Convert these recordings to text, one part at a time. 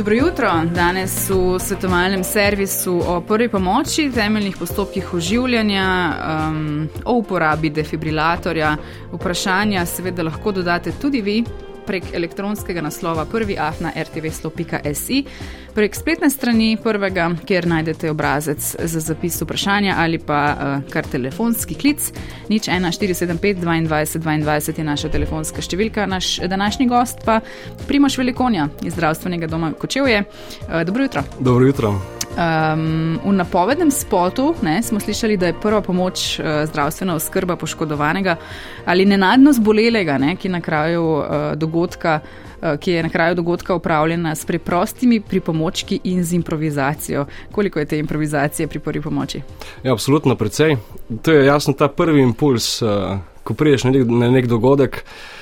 Dobro jutro. Danes v svetovalnem servisu o prvi pomoči, temeljnih postopkih oživljanja, um, o uporabi defibrilatorja. Vprašanja seveda lahko dodate tudi vi prek elektronskega naslova prvi.afna.rtv.si, prek spletne strani prvega, kjer najdete obrazec za zapis vprašanja ali pa uh, kar telefonski klic. Nič 1475 22 22 je naša telefonska številka. Naš današnji gost pa Primoš Velikonja iz zdravstvenega doma Kočevje. Uh, dobro jutro. Dobro jutro. Um, v napovednem spotu ne, smo slišali, da je prva pomoč uh, zdravstvena oskrba poškodovanega ali nenadno zbolelega, ne, ki, na uh, dogodka, uh, ki je na kraju dogodka upravljena s preprostimi pripomočki in z improvizacijo. Koliko je te improvizacije pri prvi pomoči? Ja, absolutno precej. To je jasno ta prvi impuls, uh, ko priješ na nek, na nek dogodek. Uh,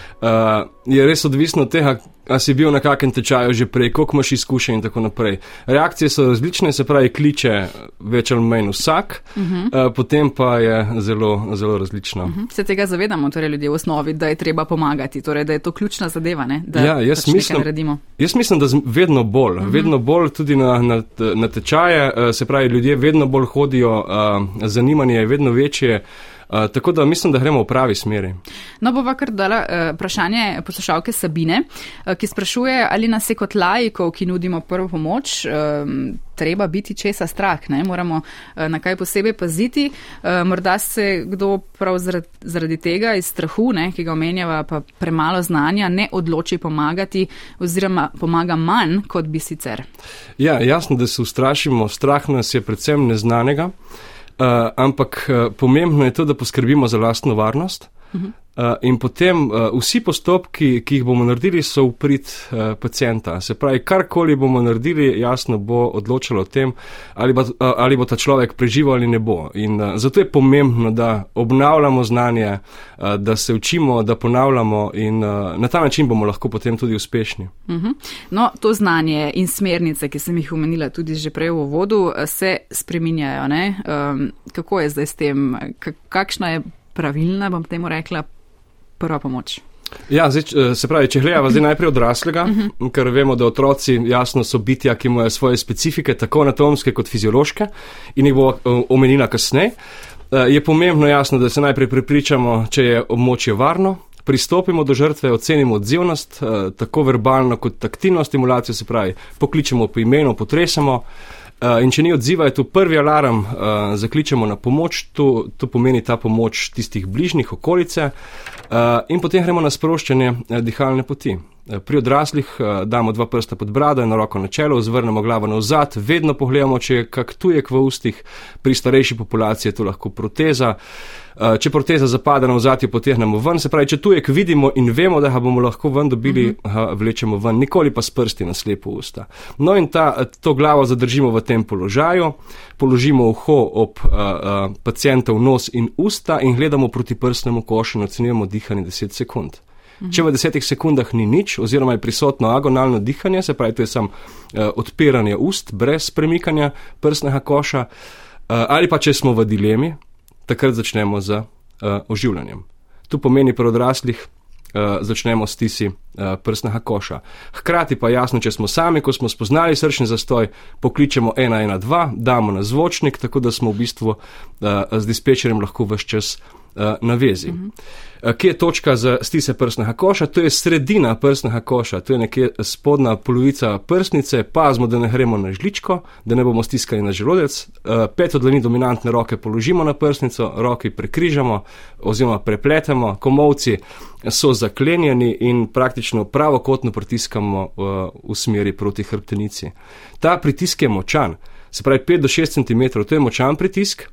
je res odvisno od tega, ali si bil na kakem tečaju že prej, koliko imaš izkušenj in tako naprej. Reakcije so različne, se pravi, kliče več ali manj vsak, uh -huh. uh, potem pa je zelo, zelo različno. Uh -huh. Se tega zavedamo, torej ljudje v osnovi, da je treba pomagati, torej da je to ključna zadeva, ne? da ja, jaz pač mislim, naredimo. Jaz mislim, da vedno bolj, uh -huh. vedno bolj tudi na, na, na tečaje, uh, se pravi, ljudje vedno bolj hodijo, uh, zanimanje je vedno večje. Uh, tako da mislim, da gremo v pravi smeri. No, bova kar dala uh, vprašanje poslušalke Sabine, uh, ki sprašuje, ali nas je kot lajkov, ki nudimo prvo pomoč, uh, treba biti česa strah, ne? moramo uh, na kaj posebej paziti. Uh, morda se kdo prav zaradi, zaradi tega iz strahu, ne, ki ga omenjava, pa premalo znanja, ne odloči pomagati oziroma pomaga manj, kot bi sicer. Ja, jasno, da se ustrašimo. Strah nas je predvsem neznanega. Uh, ampak uh, pomembno je to, da poskrbimo za lastno varnost. Uh -huh. Uh, in potem uh, vsi postopki, ki jih bomo naredili, so uprit uh, pacijenta. Se pravi, karkoli bomo naredili, jasno bo odločilo o tem, ali bo, uh, ali bo ta človek preživel ali ne bo. In uh, zato je pomembno, da obnavljamo znanje, uh, da se učimo, da ponavljamo in uh, na ta način bomo lahko potem tudi uspešni. Uh -huh. No, to znanje in smernice, ki sem jih omenila tudi že prej v vodu, se spreminjajo. Um, kako je zdaj s tem? Kakšna je pravilna, bom temu rekla, prva pomoč. Ja, zdaj, se pravi, če gledamo zdaj najprej odraslega, uh mhm. -huh. ker vemo, da otroci jasno so bitja, ki imajo svoje specifike, tako anatomske kot fiziološke in jih bo omenila kasneje, je pomembno jasno, da se najprej prepričamo, če je območje varno, pristopimo do žrtve, ocenimo odzivnost, tako verbalno kot taktilno stimulacijo, se pravi, pokličemo po imenu, potresemo. Uh, in če ni odziva, je to prvi alarm, uh, zakličemo na pomoč, to, to pomeni ta pomoč tistih bližnjih okolice, uh, in potem gremo na sproščanje uh, dihalne poti. Pri odraslih uh, damo dva prsta pod brado in roko na čelo, zvrnemo glavo navzad, vedno pogledamo, če je kak tujek v ustih, pri starejši populaciji je to lahko proteza. Uh, če proteza zapade na vzadje, potegnemo ven, se pravi, če tujek vidimo in vemo, da ga bomo lahko ven dobili, uh -huh. vlečemo ven, nikoli pa s prsti na slepo usta. No in ta, to glavo zadržimo v tem položaju, položimo uho ob uh, uh, pacijentov nos in usta in gledamo proti prstnemu košu in ocenjujemo dihanje 10 sekund. Mhm. Če v desetih sekundah ni nič, oziroma je prisotno agonalno dihanje, se pravi, to je samo uh, odpiranje ust brez premikanja prstnega koša, uh, ali pa če smo v dilemi, takrat začnemo z uh, oživljanjem. Tu pomeni pri odraslih, uh, začnemo s tisi uh, prsnega koša. Hkrati pa jasno, če smo sami, ko smo spoznali srčni zastoj, pokličemo 112, damo na zvočnik, tako da smo v bistvu uh, z dispečerjem lahko vse čas uh, na vezi. Uh -huh. Eh, kje je točka za stise prsnega koša, to je sredina prsnega koša, to je nekje spodnja polovica prsnice, pazmo, da ne gremo na žličko, da ne bomo stiskali na želodec, eh, pet od dlani dominantne roke položimo na prsnico, roki prekrižamo oziroma prepletemo, komovci so zaklenjeni in praktično pravokotno pritiskamo v, eh, v smeri proti hrbtenici. Ta pritisk je močan, se pravi 5 do 6 cm, to je močan pritisk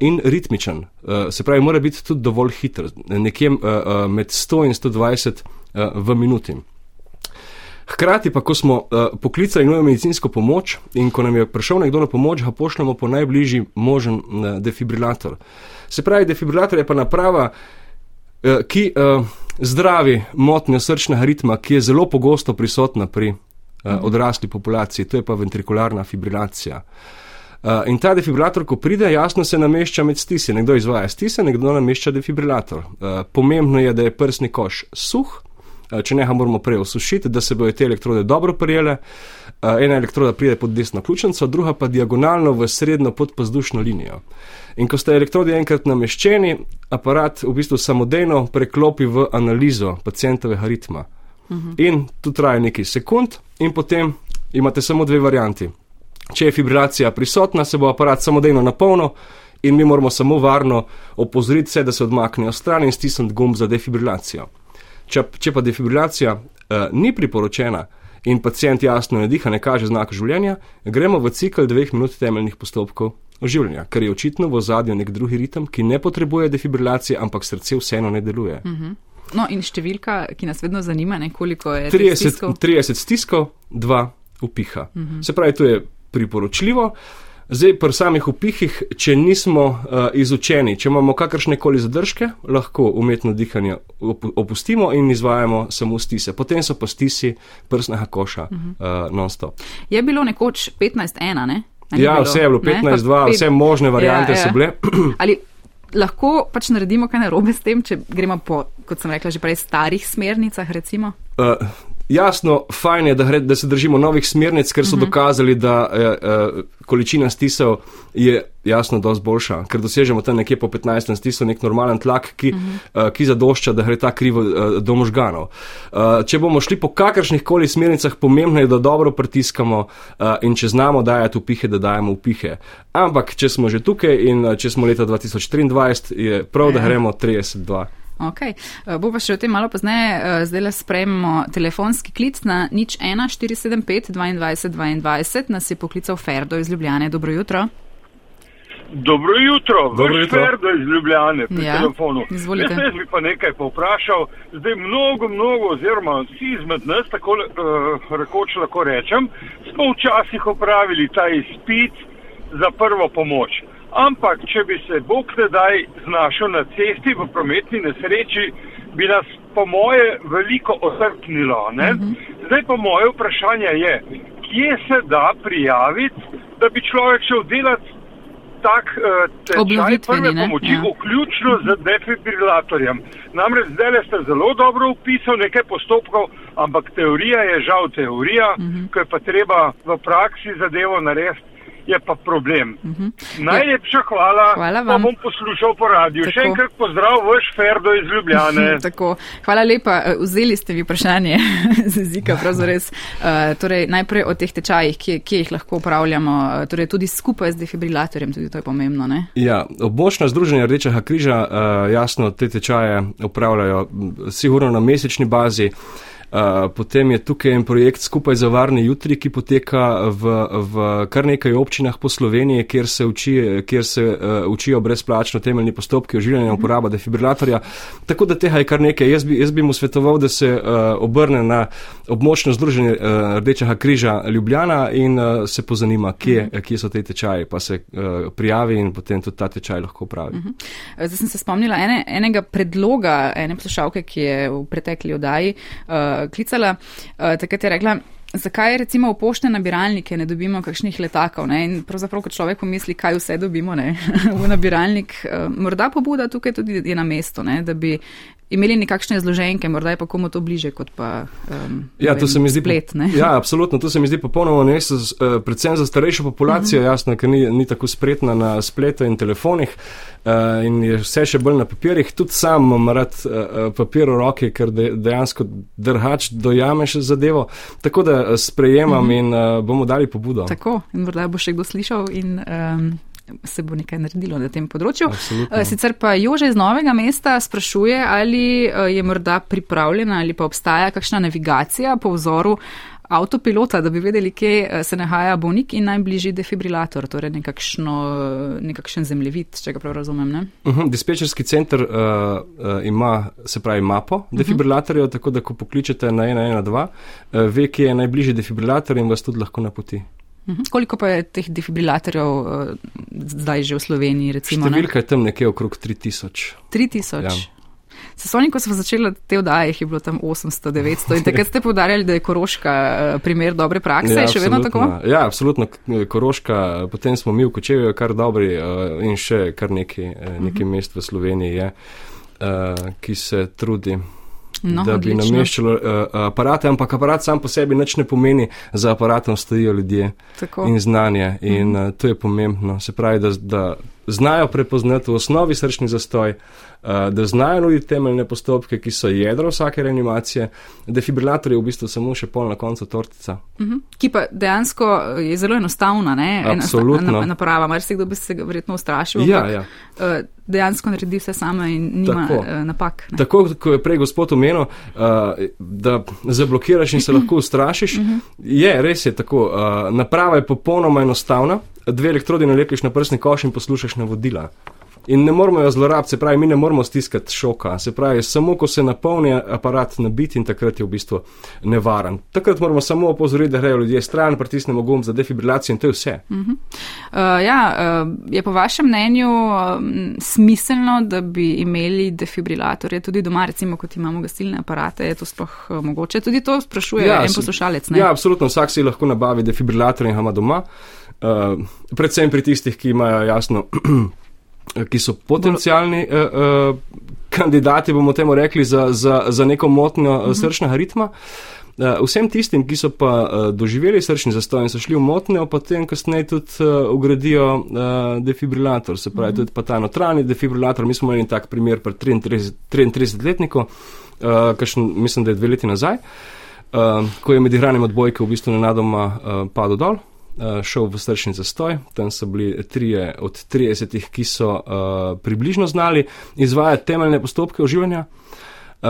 in ritmičen. Uh, se pravi, mora biti tudi dovolj hiter, nekje uh, uh, med 100 in 120 uh, v minuti. Hkrati pa, ko smo uh, poklicali nujno medicinsko pomoč in ko nam je prišel nekdo na pomoč, ga pošljemo po najbližji možen uh, defibrilator. Se pravi, defibrilator je pa naprava, uh, ki uh, zdravi motnjo srčnega ritma, ki je zelo pogosto prisotna pri uh, odrasli populaciji, to je pa ventrikularna fibrilacija. Uh, Uh, in ta defibrilator, ko pride, jasno se namešča med stisi. Nekdo izvaja stise, nekdo namešča defibrilator. Uh, pomembno je, da je prsni koš suh, če ne, ga moramo prej osušiti, da se bodo te elektrode dobro prijele. Ena elektroda pride pod desno ključnico, druga pa diagonalno v srednjo podpazdušno linijo. In ko ste elektrodi enkrat nameščeni, aparat v bistvu samodejno preklopi v analizo pacijentovega ritma. Uh -huh. In tu traja nekaj sekund, in potem imate samo dve varianti. Če je fibrilacija prisotna, se bo aparat samodejno napolnil in mi moramo samo varno opozoriti se, da se odmaknejo stran in stisniti gumb za defibrilacijo. Če, če pa defibrilacija uh, ni priporočena in pacijent jasno ne diha, ne kaže znaka življenja, gremo v cikl dveh minut temeljnih postopkov oživljanja, ker je očitno v zadju nek drugi ritem, ki ne potrebuje defibrilacije, ampak srce vseeno ne deluje. Uh -huh. No, in številka, ki nas vedno zanima, ne, koliko je 30 stiskov, 30 stiskov 2 upiha. Uh -huh. Se pravi, to je priporočljivo. Zdaj, pri samih upihih, če nismo uh, izučeni, če imamo kakršne koli zadržke, lahko umetno dihanje op opustimo in izvajamo samo stise. Potem so pa stisi prsnega koša uh -huh. uh, non-stop. Je bilo nekoč 15-1, ne? Ja, vse je bilo 15-2, vse možne variante ja, ja. so bile. Ali lahko pač naredimo kaj narobe s tem, če gremo po, kot sem rekla, že prej starih smernicah, recimo? Uh, Jasno, fajn je, da, gre, da se držimo novih smernic, ker so uh mhm. -huh. dokazali, da je uh, količina stisov je jasno dosti boljša, ker dosežemo tam nekje po 15 stisov nek normalen tlak, ki, uh -huh. uh, ki zadošča, da gre ta krivo uh, do možganov. Uh, če bomo šli po kakršnih koli smernicah, pomembno je, da dobro pritiskamo uh, in če znamo dajati upihe, da dajemo upihe. Ampak, če smo že tukaj in uh, če smo leta 2023, je prav, da gremo 32. Ok, eh, bo pa še o tem malo pozneje. Eh, zdaj le sprememo telefonski klic na nič 1 475 22 22. Nas je poklical Ferdo iz Ljubljane. Dobro jutro. Dobro jutro, Dobro jutro. Ferdo iz Ljubljane pri ja, telefonu. Izvolite. Jaz bi pa nekaj povprašal. Zdaj mnogo, mnogo, oziroma vsi izmed nas, tako uh, rekoč lahko rečem, smo včasih opravili ta izpit za prvo pomoč. Ampak, če bi se Bog tedaj znašel na cesti v prometni nesreči, bi nas po moje veliko osrpnilo. Uh mhm. -huh. Zdaj pa moje vprašanje je, kje se da prijaviti, da bi človek šel delati tak uh, tečaj prve pomoči, ja. vključno z defibrilatorjem. Namreč zdaj ste zelo dobro upisali nekaj postopkov, ampak teorija je žal teorija, uh mhm. -huh. ko je pa treba v praksi zadevo narediti je pa problem. Uh mhm. -huh. Najlepša hvala, hvala vam. Pa bom poslušal po radiju. Tako. Še enkrat pozdrav, vaš Ferdo iz Ljubljane. Tako. Hvala lepa, e, vzeli ste mi vprašanje z jezika, pravzaprav res. Uh, torej, najprej o teh tečajih, kje, kje jih lahko upravljamo, e, torej tudi skupaj z defibrilatorjem, tudi to je pomembno. Ne? Ja, območna združenja Rdečega križa uh, jasno te tečaje upravljajo sigurno na mesečni bazi. Uh, potem je tukaj en projekt skupaj za varne jutri, ki poteka v, v kar nekaj občinah po Sloveniji, kjer se, uči, kjer se uh, učijo brezplačno temeljni postopki oživljanja in uporaba defibrilatorja. Tako da tega je kar nekaj. Jaz bi, jaz bi mu svetoval, da se uh, obrne na območno združenje uh, Rdečega križa Ljubljana in uh, se pozanima, kje, -huh. kje so te tečaji, pa se uh, prijavi in potem tudi ta tečaj lahko pravi. Uh -huh. Zdaj sem se spomnila ene, enega predloga, ene poslušalke, ki je v pretekli oddaji. Uh, klicala, uh, takrat je rekla, zakaj recimo v poštne nabiralnike ne dobimo kakšnih letakov. Ne? In pravzaprav, ko človek pomisli, kaj vse dobimo ne? v nabiralnik, uh, morda pobuda tukaj tudi je na mestu, ne? da bi imeli nekakšne zloženke, morda je pa komu to bliže kot pa um, ja, vem, se mi zdi, splet. Ne? Ja, absolutno, to se mi zdi popolnoma neso, uh, predvsem za starejšo populacijo, uh mhm. -huh. jasno, ker ni, ni tako spretna na spletu in telefonih. Uh, in je vse še bolj na papirjih, tudi sam imam rad uh, papir v roki, ker de, dejansko drhač dojameš zadevo. Tako da sprejemam uh mhm. -huh. in uh, bomo dali pobudo. Tako, in morda bo še kdo slišal in um, se bo nekaj naredilo na tem področju. Absolutno. Eh, sicer pa Jože iz Novega mesta sprašuje, ali eh, je morda pripravljena ali pa obstaja kakšna navigacija po vzoru avtopilota, da bi vedeli, kje eh, se nahaja bolnik in najbližji defibrilator, torej nekakšno, nekakšen zemljevid, če ga prav razumem. Uh mhm, -huh, dispečerski center uh, uh, ima, se pravi, mapo mhm. defibrilatorjev, uh -huh. tako da ko pokličete na 112, uh, ve, kje je najbližji defibrilator in vas tudi lahko napoti. Mhm. Koliko pa je teh defibrilatorjev uh, zdaj že v Sloveniji? Recimo, Številka je tam nekje okrog 3000. 3000. Ja. Sesoni, ko smo začeli te vdaje, je bilo tam 800, 900 in takrat ste povdarjali, da je Koroška eh, primer dobre prakse. Ja, še vedno tako? Ja, absolutno. Koroška, potem smo mi v Kočevi kar dobri uh, in še kar nekaj, nekaj uh -huh. mest v Sloveniji je, ki se trudi. No, da bi odlično. nameščalo uh, aparate, ampak aparat sam po sebi nič ne pomeni, za aparatom stojijo ljudje Tako. in znanje in uh, to je pomembno. Se pravi, da, da znajo prepoznati v osnovi srčni zastoj, uh, da znajo nuditi temeljne postopke, ki so jedro vsake reanimacije. Defibrilator je v bistvu samo še pol na koncu tortica. Mhm. Ki pa dejansko je zelo enostavna, ne? Absolutno. na- naprava. Marsikdo bi se ga verjetno ustrašil. Ja, ampak, ja. eh, Dejansko naredi vse sama in nima Tako. eh, napak. ne. Tako kot je prej gospod omenil, da zablokiraš in se lahko ustrašiš, je res je tako. Naprava je popolnoma enostavna, dve elektrodi nalepiš na prsni koš in poslušaš navodila. In ne moramo jo zlorabiti, se pravi, mi ne moramo stiskati šoka. Se pravi, samo ko se napolni aparat nabit in takrat je v bistvu nevaren. Takrat moramo samo opozoriti, da grejo ljudje stran, pritisnemo gumb za defibrilacijo in to je vse. Uh, ja, uh, je po vašem mnenju um, smiselno, da bi imeli defibrilatorje tudi doma, recimo kot imamo gasilne aparate, je to sploh uh, mogoče? Tudi to sprašuje ja, en poslušalec. Ne? Ja, absolutno, vsak si lahko nabavi defibrilator in ga ima doma. Uh, predvsem pri tistih, ki imajo jasno, ki so potencijalni uh, uh, kandidati, bomo temu rekli, za, za, za neko motnjo uh, srčnega ritma. Uh, vsem tistim, ki so pa uh, doživeli srčni zastoj in so šli v motnjo, potem kasneje tudi uh, ugradijo uh, defibrilator, se pravi, tudi pa ta notranji defibrilator. Mi smo imeli tak primer pri 33 33-letniku, uh, kakšen, mislim, da je dve leti nazaj, uh, ko je med igranjem odbojke v bistvu nenadoma uh, padel dol. Uh, šel v srčni zastoj, tam so bili trije od 30, ki so uh, približno znali izvajati temeljne postopke oživljanja. Uh,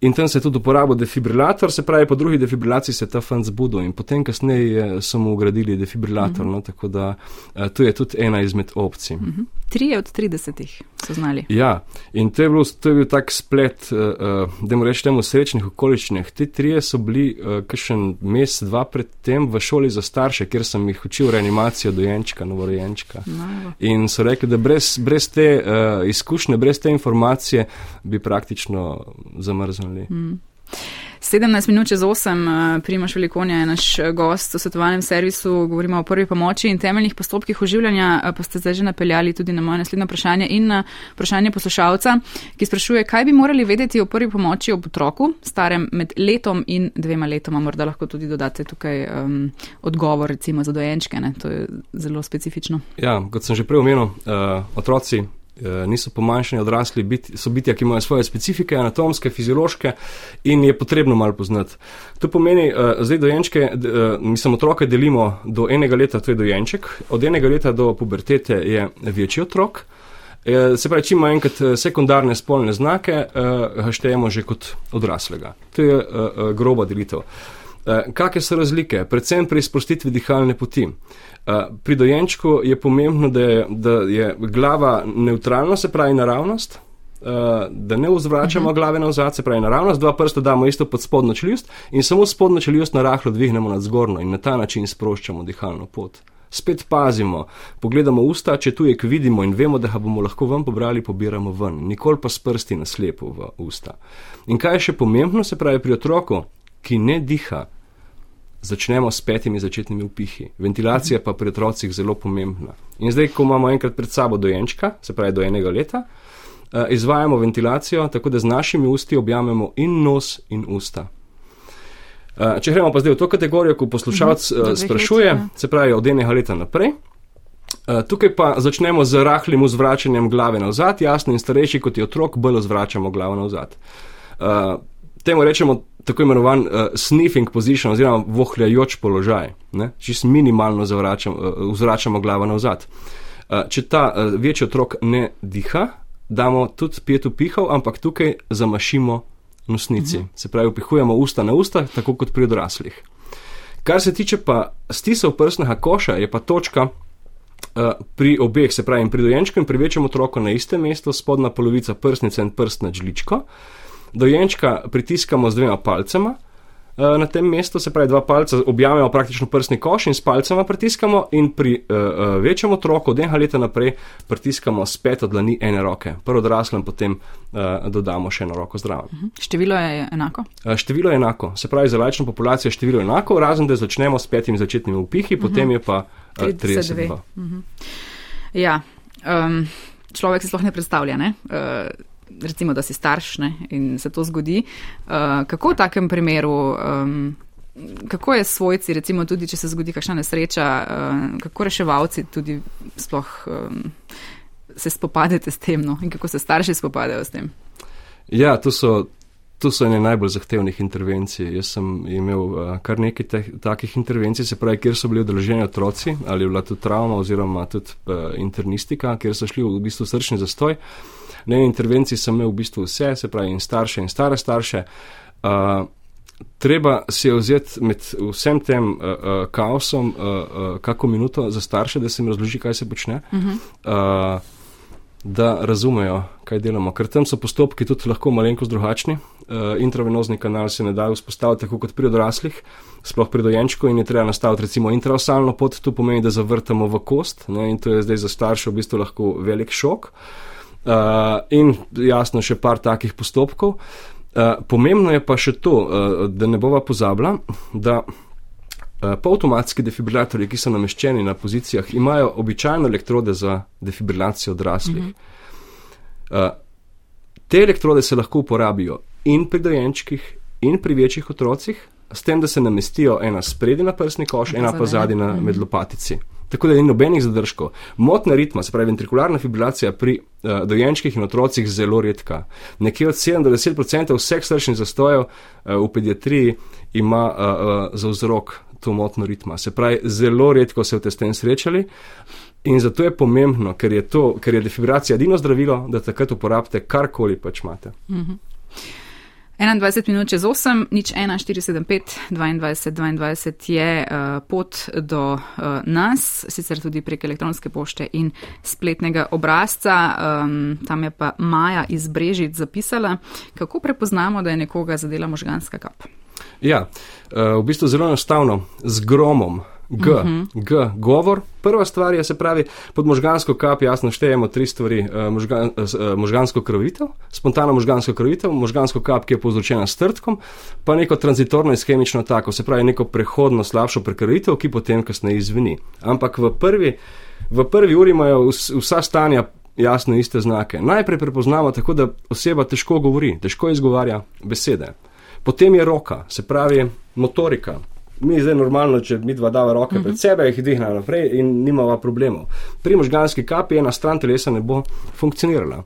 in tam se je tudi uporabil defibrilator, se pravi, po drugi defibrilaciji se je ta fant zbudil in potem kasneje so mu ugradili defibrilator. Uh -huh. no, tako da uh, to je tudi ena izmed opcij. Uh -huh. Trije od 30 so znali. Ja, in to je, bilo, to je bil tak splet, uh, uh, da mu rečemo, srečnih okoliščinah. Ti trije so bili uh, kakšen mesec, dva predtem v šoli za starše, kjer sem jih učil reanimacijo dojenčka, novorojenčka. No, In so rekli, da brez, brez te uh, izkušnje, brez te informacije bi praktično zamrznili. Mm. 17 minut čez 8, Primoš Velikonja je naš eh, gost v svetovalnem servisu, govorimo o prvi pomoči in temeljnih postopkih oživljanja, eh, pa ste zdaj že napeljali tudi na moje naslednje vprašanje in na vprašanje poslušalca, ki sprašuje, kaj bi morali vedeti o prvi pomoči ob otroku, starem med letom in dvema letoma. Morda lahko tudi dodate tukaj um, odgovor, recimo za dojenčke, ne? to je zelo specifično. Ja, kot sem že prej omenil, uh, otroci niso pomanjšani odrasli, biti, so bitja, ki imajo svoje specifike, anatomske, fiziološke in je potrebno malo poznati. To pomeni, uh, zdaj dojenčke, d, uh, mislim, otroke delimo do enega leta, to je dojenček, od enega leta do pubertete je večji otrok. Eh, Se pravi, če ima enkrat eh, sekundarne spolne znake, ga štejemo že kot odraslega. To je groba delitev. Kakšne so razlike? Predvsem pri sprostitvi dihalne poti. Uh, pri dojenčku je pomembno, da je, da je glava neutralna, se pravi naravnost, uh, da ne vzvračamo uh -huh. glave navzad, se pravi naravnost, dva prsta damo isto pod spodnjo čeljust in samo spodnjo čeljust narahlo dvignemo nad zgornjo in na ta način sproščamo dihalno pot. Spet pazimo, pogledamo usta, če tujek vidimo in vemo, da ga bomo lahko ven pobrali, pobiramo ven, nikoli pa s prsti naslepo v usta. In kaj je še pomembno, se pravi pri otroku, ki ne diha, začnemo s petimi začetnimi upihi. Ventilacija pa pri otrocih zelo pomembna. In zdaj, ko imamo enkrat pred sabo dojenčka, se pravi do enega leta, eh, izvajamo ventilacijo tako, da z našimi usti objamemo in nos in usta. Eh, Če gremo pa zdaj v to kategorijo, ko poslušalec Mhm, dveh sprašuje, let, ja. se pravi od enega leta naprej. Tukaj pa začnemo z rahlim vzvračanjem glave navzad, jasno in starejši kot je otrok, bolj vzvračamo glavo navzad. Uh, temu rečemo tako imenovan uh, sniffing position oziroma vohljajoč položaj, čist minimalno zavračam, uh, vzvračamo glavo navzad. Uh, če ta uh, večji otrok ne diha, damo tudi pet upihov, ampak tukaj zamašimo nosnici, uh -huh. se pravi, upihujemo usta na usta, tako kot pri odraslih. Kar se tiče pa stisov prsnega koša, je pa točka uh, pri obeh, se pravi, pri dojenčku in pri večjem otroku na istem mestu, spodnja polovica prsnice in prst na žličko. Dojenčka pritiskamo z dvema palcema uh, na tem mestu, se pravi, dva palca objamemo praktično prsni koš in s palcema pritiskamo, in pri uh, uh, večjem otroku od enega leta naprej pritiskamo s peto dlani ene roke. Prvo odraslem, potem uh, dodamo še eno roko zdravo. Število je enako? Uh, število je enako, se pravi, za lajčno populacijo je število enako, razen da začnemo s petimi začetnimi upihi, uh -huh. potem je pa uh, 32. Ja, um, človek si sploh ne predstavlja, ne? Uh, recimo, da si starš ne, in se to zgodi. Uh, kako v takem primeru, um, kako je svojci, recimo tudi, če se zgodi kakšna nesreča, uh, kako reševalci tudi sploh um, se spopadete s tem no, in kako se starši spopadajo s tem? Ja, to so. To so ene najbolj zahtevnih intervencij. Jaz sem imel uh, kar nekaj teh, takih intervencij, se pravi, kjer so bili udeleženi otroci ali je bila tudi travma oziroma tudi uh, internistika, kjer so šli v bistvu srčni zastoj. Na intervenciji sem imel v bistvu vse, se pravi, in starše in stare starše. Uh, treba si je vzeti med vsem tem uh, uh, kaosom uh, uh, kako minuto za starše, da se jim razloži, kaj se počne. Uh -huh. uh, da razumejo, kaj delamo. Ker tam so postopki tudi lahko malenkost drugačni. Uh, intravenozni kanal se ne da vzpostaviti tako kot pri odraslih, sploh pri dojenčku in je treba nastaviti recimo intraosalno pot, to pomeni, da zavrtamo v kost ne, in to je zdaj za starše v bistvu lahko velik šok. Uh, in jasno še par takih postopkov. Uh, pomembno je pa še to, uh, da ne bova pozabila, da uh, polautomatski defibrilatorji, ki so nameščeni na pozicijah, imajo običajno elektrode za defibrilacijo odraslih. Mm -hmm. uh, te elektrode se lahko uporabijo in pri dojenčkih, in pri večjih otrocih, s tem, da se namestijo ena spredi na prsni koš, ena pa zadnji na mm -hmm. Tako da ni nobenih zadržkov. Motna ritma, se pravi ventrikularna fibrilacija pri uh, dojenčkih in otrocih, zelo redka. Nekje od 7 do 10 odstotkov vseh srčnih zastojev uh, v pediatriji ima uh, uh, za vzrok to motno ritma. Se pravi, zelo redko se v tem srečali in zato je pomembno, ker je, to, ker je defibrilacija edino zdravilo, da takrat uporabite karkoli pač imate. Mm -hmm. 21 minut čez 8, nič 1, 475, 22, 22 je uh, pot do uh, nas, sicer tudi prek elektronske pošte in spletnega obrazca. Um, tam je pa Maja iz Brežic zapisala, kako prepoznamo, da je nekoga zadela možganska kap. Ja, uh, v bistvu zelo enostavno, z gromom. G, uh -huh. G, govor. Prva stvar je, se pravi, pod možgansko kap jasno štejemo tri stvari. Uh, možgan, uh, možgansko krvitev, spontano možgansko krvitev, možgansko kap, ki je povzročena s trtkom, pa neko transitorno in schemično tako, se pravi, neko prehodno slabšo prekrvitev, ki potem kasneje izveni. Ampak v prvi, v prvi uri imajo vsa stanja jasno iste znake. Najprej prepoznamo tako, da oseba težko govori, težko izgovarja besede. Potem je roka, se pravi motorika. Mi zdaj normalno, če mi dva dava roke uh -huh. pred mhm. sebe, jih dihna naprej in nimava problemov. Pri možganski kapi ena stran telesa ne bo funkcionirala.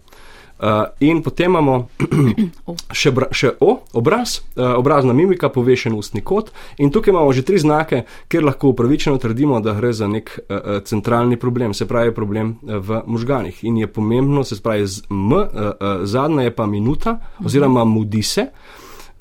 Uh, in potem imamo še, bra, še o, obraz, uh, obrazna mimika, povešen ustni kot. In tukaj imamo že tri znake, kjer lahko upravičeno trdimo, da gre za nek uh, centralni problem, se pravi problem uh, v možganih. In je pomembno, se pravi z m, uh, uh, zadnja je pa minuta, oziroma mudi se.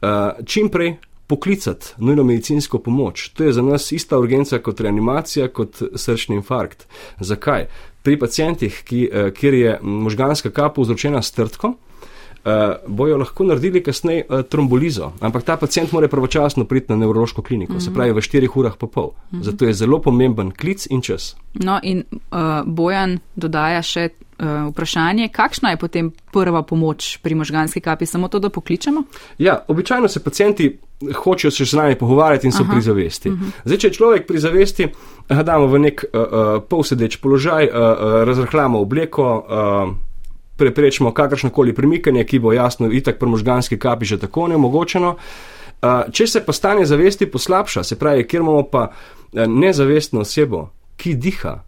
Uh, čim prej poklicati nujno medicinsko pomoč. To je za nas ista urgenca kot reanimacija, kot srčni infarkt. Zakaj? Pri pacijentih, ki, uh, kjer je možganska kapa povzročena s trtkom, uh, bojo lahko naredili kasneje uh, trombolizo, ampak ta pacijent mora pravočasno priti na nevrološko kliniko, mm -hmm. se pravi v 4 urah pa pol. Mm -hmm. Zato je zelo pomemben klic in čas. No, in uh, Bojan dodaja še vprašanje, kakšna je potem prva pomoč pri možganski kapi, samo to, da pokličemo? Ja, običajno se pacijenti hočejo se z nami pogovarjati in so Aha. pri zavesti. Uh mhm. -huh. Zdaj, če je človek pri zavesti, ga damo v nek uh, uh, polsedeč položaj, uh, uh, razrahljamo obleko. Uh, Preprečimo kakršno koli premikanje, ki bo jasno, itak pri možganski kapi že tako nemogočeno. Uh, če se pa stanje zavesti poslabša, se pravi, kjer imamo pa nezavestno osebo, ki diha,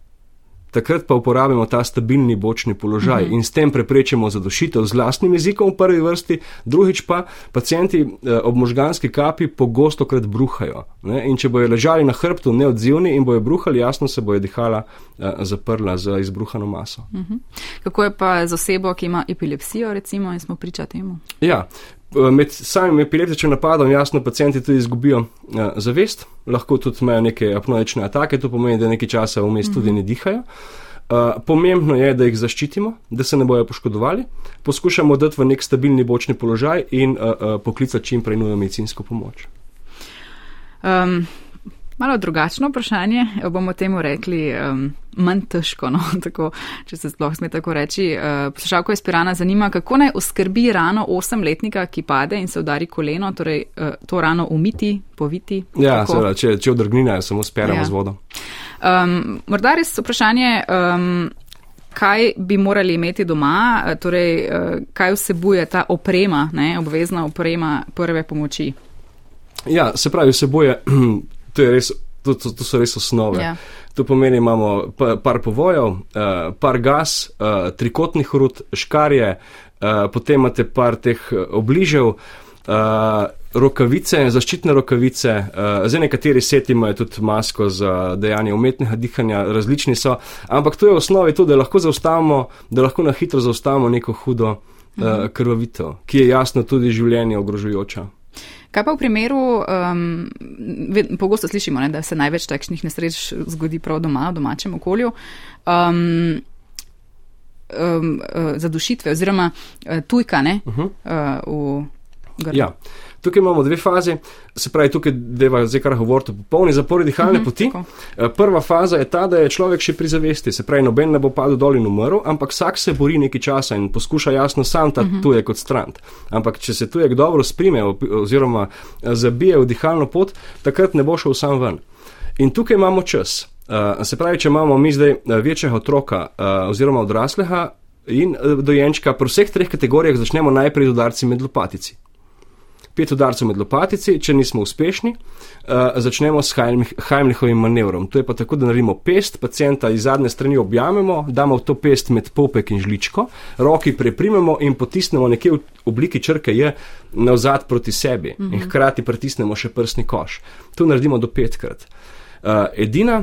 takrat pa uporabimo ta stabilni bočni položaj mhm. in s tem preprečimo zadošitev z lastnim jezikom v prvi vrsti, drugič pa pacijenti eh, ob možganski kapi pogosto krat bruhajo. Ne? In če bojo ležali na hrbtu neodzivni in bojo bruhali, jasno se bojo dihala eh, zaprla za izbruhano maso. Mhm. Kako je pa z osebo, ki ima epilepsijo, recimo, in smo priča temu? Ja, med samim epileptičnim napadom, jasno, pacijenti tudi izgubijo uh, zavest, lahko tudi imajo neke apnoične atake, to pomeni, da nekaj časa vmes tudi mhm. ne dihajo. Uh, pomembno je, da jih zaščitimo, da se ne bojo poškodovali, poskušamo dati v nek stabilni bočni položaj in uh, uh, poklicati čim prej nujno medicinsko pomoč. Um, Malo drugačno vprašanje, bomo temu rekli um, manj težko, no, tako, če se sploh sme tako reči. Uh, Poslušalko je spirana zanima, kako naj oskrbi rano osemletnika, ki pade in se udari koleno, torej uh, to rano umiti, poviti. Ja, seveda, če, če odrgnina, samo speramo ja. z vodo. Um, morda res vprašanje. Um, kaj bi morali imeti doma, torej kaj vsebuje ta oprema, ne, obvezna oprema prve pomoči. Ja, se pravi, vsebuje, to, res, to, to, to so res osnove. Ja. To pomeni, imamo par povojev, par gas, trikotnih rud, škarje, potem imate par teh obližev uh, rokavice, zaščitne rokavice, uh, zdaj nekateri seti imajo tudi masko za dejanje umetnega dihanja, različni so, ampak to je v osnovi to, da lahko zaustavimo, da lahko na hitro zaustavimo neko hudo uh, krvavitev, ki je jasno tudi življenje ogrožujoča. Kaj pa v primeru, um, pogosto slišimo, ne, da se največ takšnih nesreč zgodi prav doma, v domačem okolju. Um, um, zadušitve oziroma uh, tujka ne, uh -huh. uh, v Ja. Tukaj imamo dve fazi, se pravi, tukaj deva zdaj kar govoriti o popolni zapori dihalne mhm, -huh, poti. Tako. Eh, prva faza je ta, da je človek še pri zavesti, se pravi, noben ne bo padel dol in umrl, ampak vsak se bori nekaj časa in poskuša jasno sam ta uh mhm. -huh. tujek od stran. Ampak če se tujek dobro sprime oziroma eh, zabije v dihalno pot, takrat ne bo šel sam ven. In tukaj imamo čas. Uh, se pravi, če imamo mi zdaj večjega otroka uh, oziroma odraslega in dojenčka, pri vseh treh kategorijah začnemo najprej z udarci med lopatici pet udarcev med lopatici, če nismo uspešni, uh, začnemo s Heimlichovim manevrom. To je pa tako, da naredimo pest, pacijenta iz zadnje strani objamemo, damo to pest med popek in žličko, roki preprimemo in potisnemo nekje v obliki črke J navzad proti sebi mm -hmm. in mhm. hkrati pritisnemo še prsni koš. To naredimo do petkrat. Uh, edina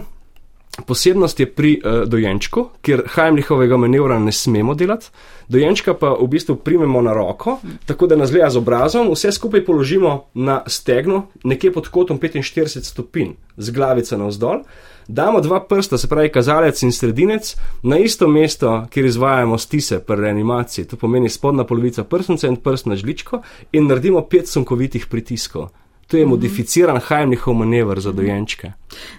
Posebnost je pri uh, dojenčku, kjer Heimlichovega manevra ne smemo delati, dojenčka pa v bistvu primemo na roko, tako da nas gleda z obrazom, vse skupaj položimo na stegno, nekje pod kotom 45 stopinj, z glavico navzdol, damo dva prsta, se pravi kazalec in sredinec, na isto mesto, kjer izvajamo stise pri reanimaciji, to pomeni spodnja polovica prsnice in prst na žličko, in naredimo pet sunkovitih pritiskov. To je modificiran mm -hmm. Heimlichov manever za dojenčke.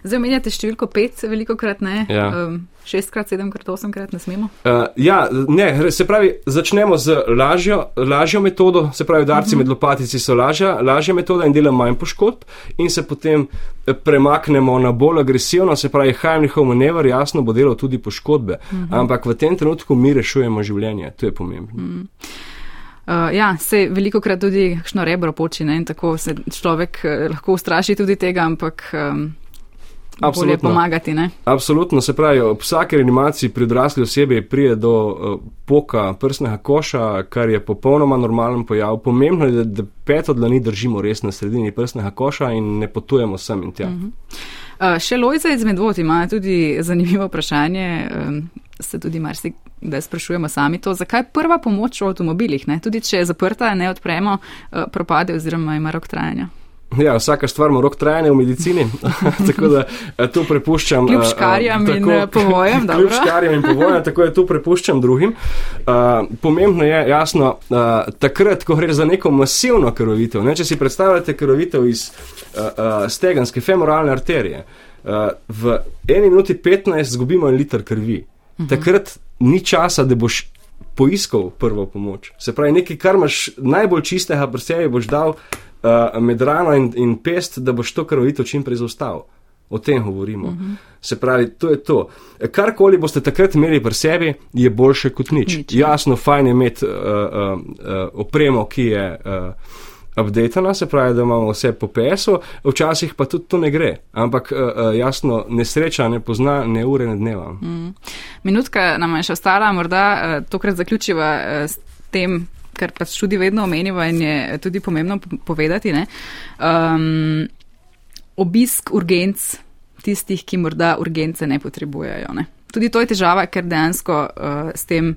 Zdaj omenjate številko pet, veliko krat ne. Ja. Um, šestkrat, sedemkrat, osemkrat ne smemo. Uh, ja, ne, se pravi, začnemo z lažjo, lažjo metodo, se pravi, darci uh mhm. -huh. med lopatici so lažja, lažja metoda in dela manj poškodb, in se potem eh, premaknemo na bolj agresivno, se pravi, Heimlichov manever jasno bo delal tudi poškodbe, uh mhm. -huh. ampak v tem trenutku mi rešujemo življenje, to je pomembno. Uh mhm. -huh. Uh, ja, se veliko krat tudi kakšno rebro počine in tako se človek uh, lahko ustraši tudi tega, ampak um, bolje pomagati. Ne? Absolutno, se pravi, ob vsaki reanimaciji pri odrasli osebi prije do uh, poka prsnega koša, kar je popolnoma normalen pojav. Pomembno je, da, da peto dlani držimo res na sredini prsnega koša in ne potujemo sem in tja. Uh -huh. Uh, še Lojza izmed vod ima tudi zanimivo vprašanje. Um, se tudi marsikaj da sprašujemo sami to, zakaj prva pomoč v avtomobilih, ne? tudi če je zaprta, ne odpremo, uh, propade oziroma ima rok trajanja. Ja, vsaka stvar ima rok trajanja v medicini, tako da eh, to prepuščam. Kljub eh, škarjam uh, in povojem, da. Kljub škarjam in povojem, tako da to prepuščam drugim. Uh, pomembno je, jasno, uh, takrat, ko gre za neko masivno krvavitev, ne, če si predstavljate krvavitev iz uh, uh, steganske femoralne arterije, uh, v eni minuti 15 zgubimo en liter krvi. Uh mhm. -huh. Takrat ni časa, da boš poiskal prvo pomoč. Se pravi, nekaj, kar imaš najbolj čistega pri sebi, boš dal uh, med rano in, in pest, da boš to krvito čim prej zaustavil. O tem govorimo. Uh mhm. -huh. Se pravi, to je to. Karkoli boste takrat imeli pri sebi, je boljše kot nič. nič Jasno, fajn je imeti uh, uh, uh, opremo, ki je. Uh, updatena, se pravi, da imamo vse po PS-u, včasih pa tudi to ne gre. Ampak uh, jasno, nesreča ne pozna ne ure, ne dneva. Mm. Minutka nam je še ostala, morda uh, tokrat zaključiva uh, s tem, kar pač tudi vedno omenjiva in je tudi pomembno povedati. Um, obisk urgenc tistih, ki morda urgence ne potrebujejo. Ne? Tudi to je težava, ker dejansko uh, s tem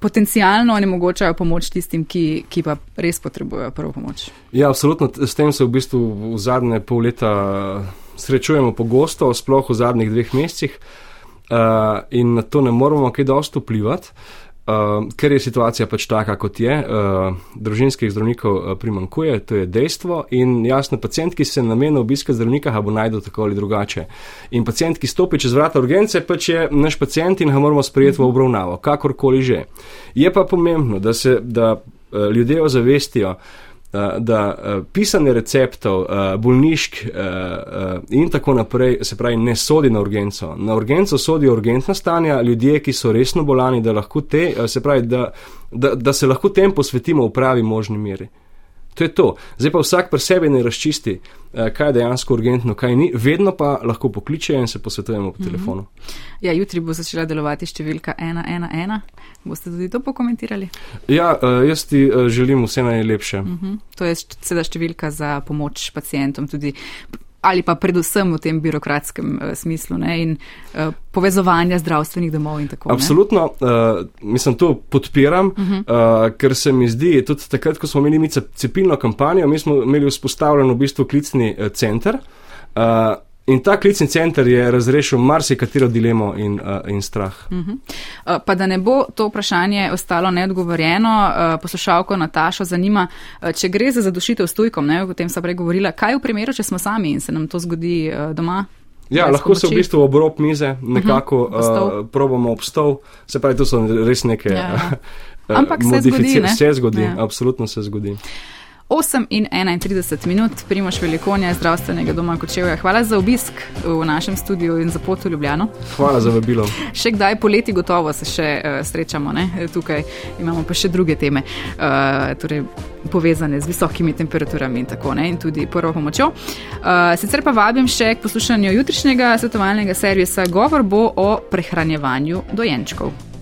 potencialno onemogočajo pomoč tistim, ki, ki pa res potrebujejo prvo pomoč. Ja, absolutno. S tem se v bistvu v zadnje pol leta srečujemo pogosto, sploh v zadnjih dveh mesecih, uh, in na to ne moramo kaj dosto vplivati. Uh, ker je situacija pač taka, kot je, uh, družinskih zdravnikov uh, primankuje, to je dejstvo. In jasno, pacijent, ki se nameni obiska zdravnika, ga bo najdel tako ali drugače. In pacijent, ki stopi čez vrata urgence, pač je naš pacijent in ga moramo sprejeti v obravnavo, kakorkoli že. Je pa pomembno, da se da, uh, ljudje ozavestijo, da pisanje receptov, bolnišk in tako naprej, se pravi, ne sodi na urgenco. Na urgenco sodijo urgentna stanja, ljudje, ki so resno bolani, da, te, se pravi, da, da, da se lahko tem posvetimo v pravi možni meri. To je to. Zdaj pa vsak pri sebi ne razčisti, eh, kaj je dejansko urgentno, kaj ni, vedno pa lahko pokličejo in se posvetujemo po mhm. telefonu. Ja, jutri bo začela delovati številka 111. Boste tudi to pokomentirali? Ja, eh, jaz ti eh, želim vse najlepše. Mhm. -huh. To je seveda številka za pomoč pacijentom, tudi ali pa predvsem v tem birokratskem uh, smislu ne, in uh, povezovanja zdravstvenih domov in tako naprej. Absolutno, uh, mislim, to podpiram, uh -huh. uh, ker se mi zdi, tudi takrat, ko smo imeli mi cepilno kampanjo, mi smo imeli vzpostavljen v bistvu klicni uh, center. Uh, In ta klicni center je razrešil marsikatero dilemo in, uh, in strah. Uh -huh. uh, pa da ne bo to vprašanje ostalo neodgovorjeno, uh, poslušalko Natašo zanima, uh, če gre za zadušitev s tujkom, ne, o tem sem prej govorila, kaj v primeru, če smo sami in se nam to zgodi uh, doma? Ja, lahko pomoči? se v bistvu obrob mize nekako uh -huh. uh, probamo obstov, se pravi, to so res neke. Ja, ja. Ampak se zgodi. Ne? Se zgodi, ja. absolutno se zgodi. 8 in 31 minut, primoš velikonja zdravstvenega doma Kočevja. Hvala za obisk v našem studiu in za pot v Ljubljano. Hvala za vabilo. Še kdaj poleti gotovo se še uh, srečamo, ne? tukaj imamo pa še druge teme, uh, torej povezane z visokimi temperaturami in tako ne, in tudi prvo pomočjo. Uh, sicer pa vabim še k poslušanju jutrišnjega svetovalnega servisa. Govor bo o prehranjevanju dojenčkov.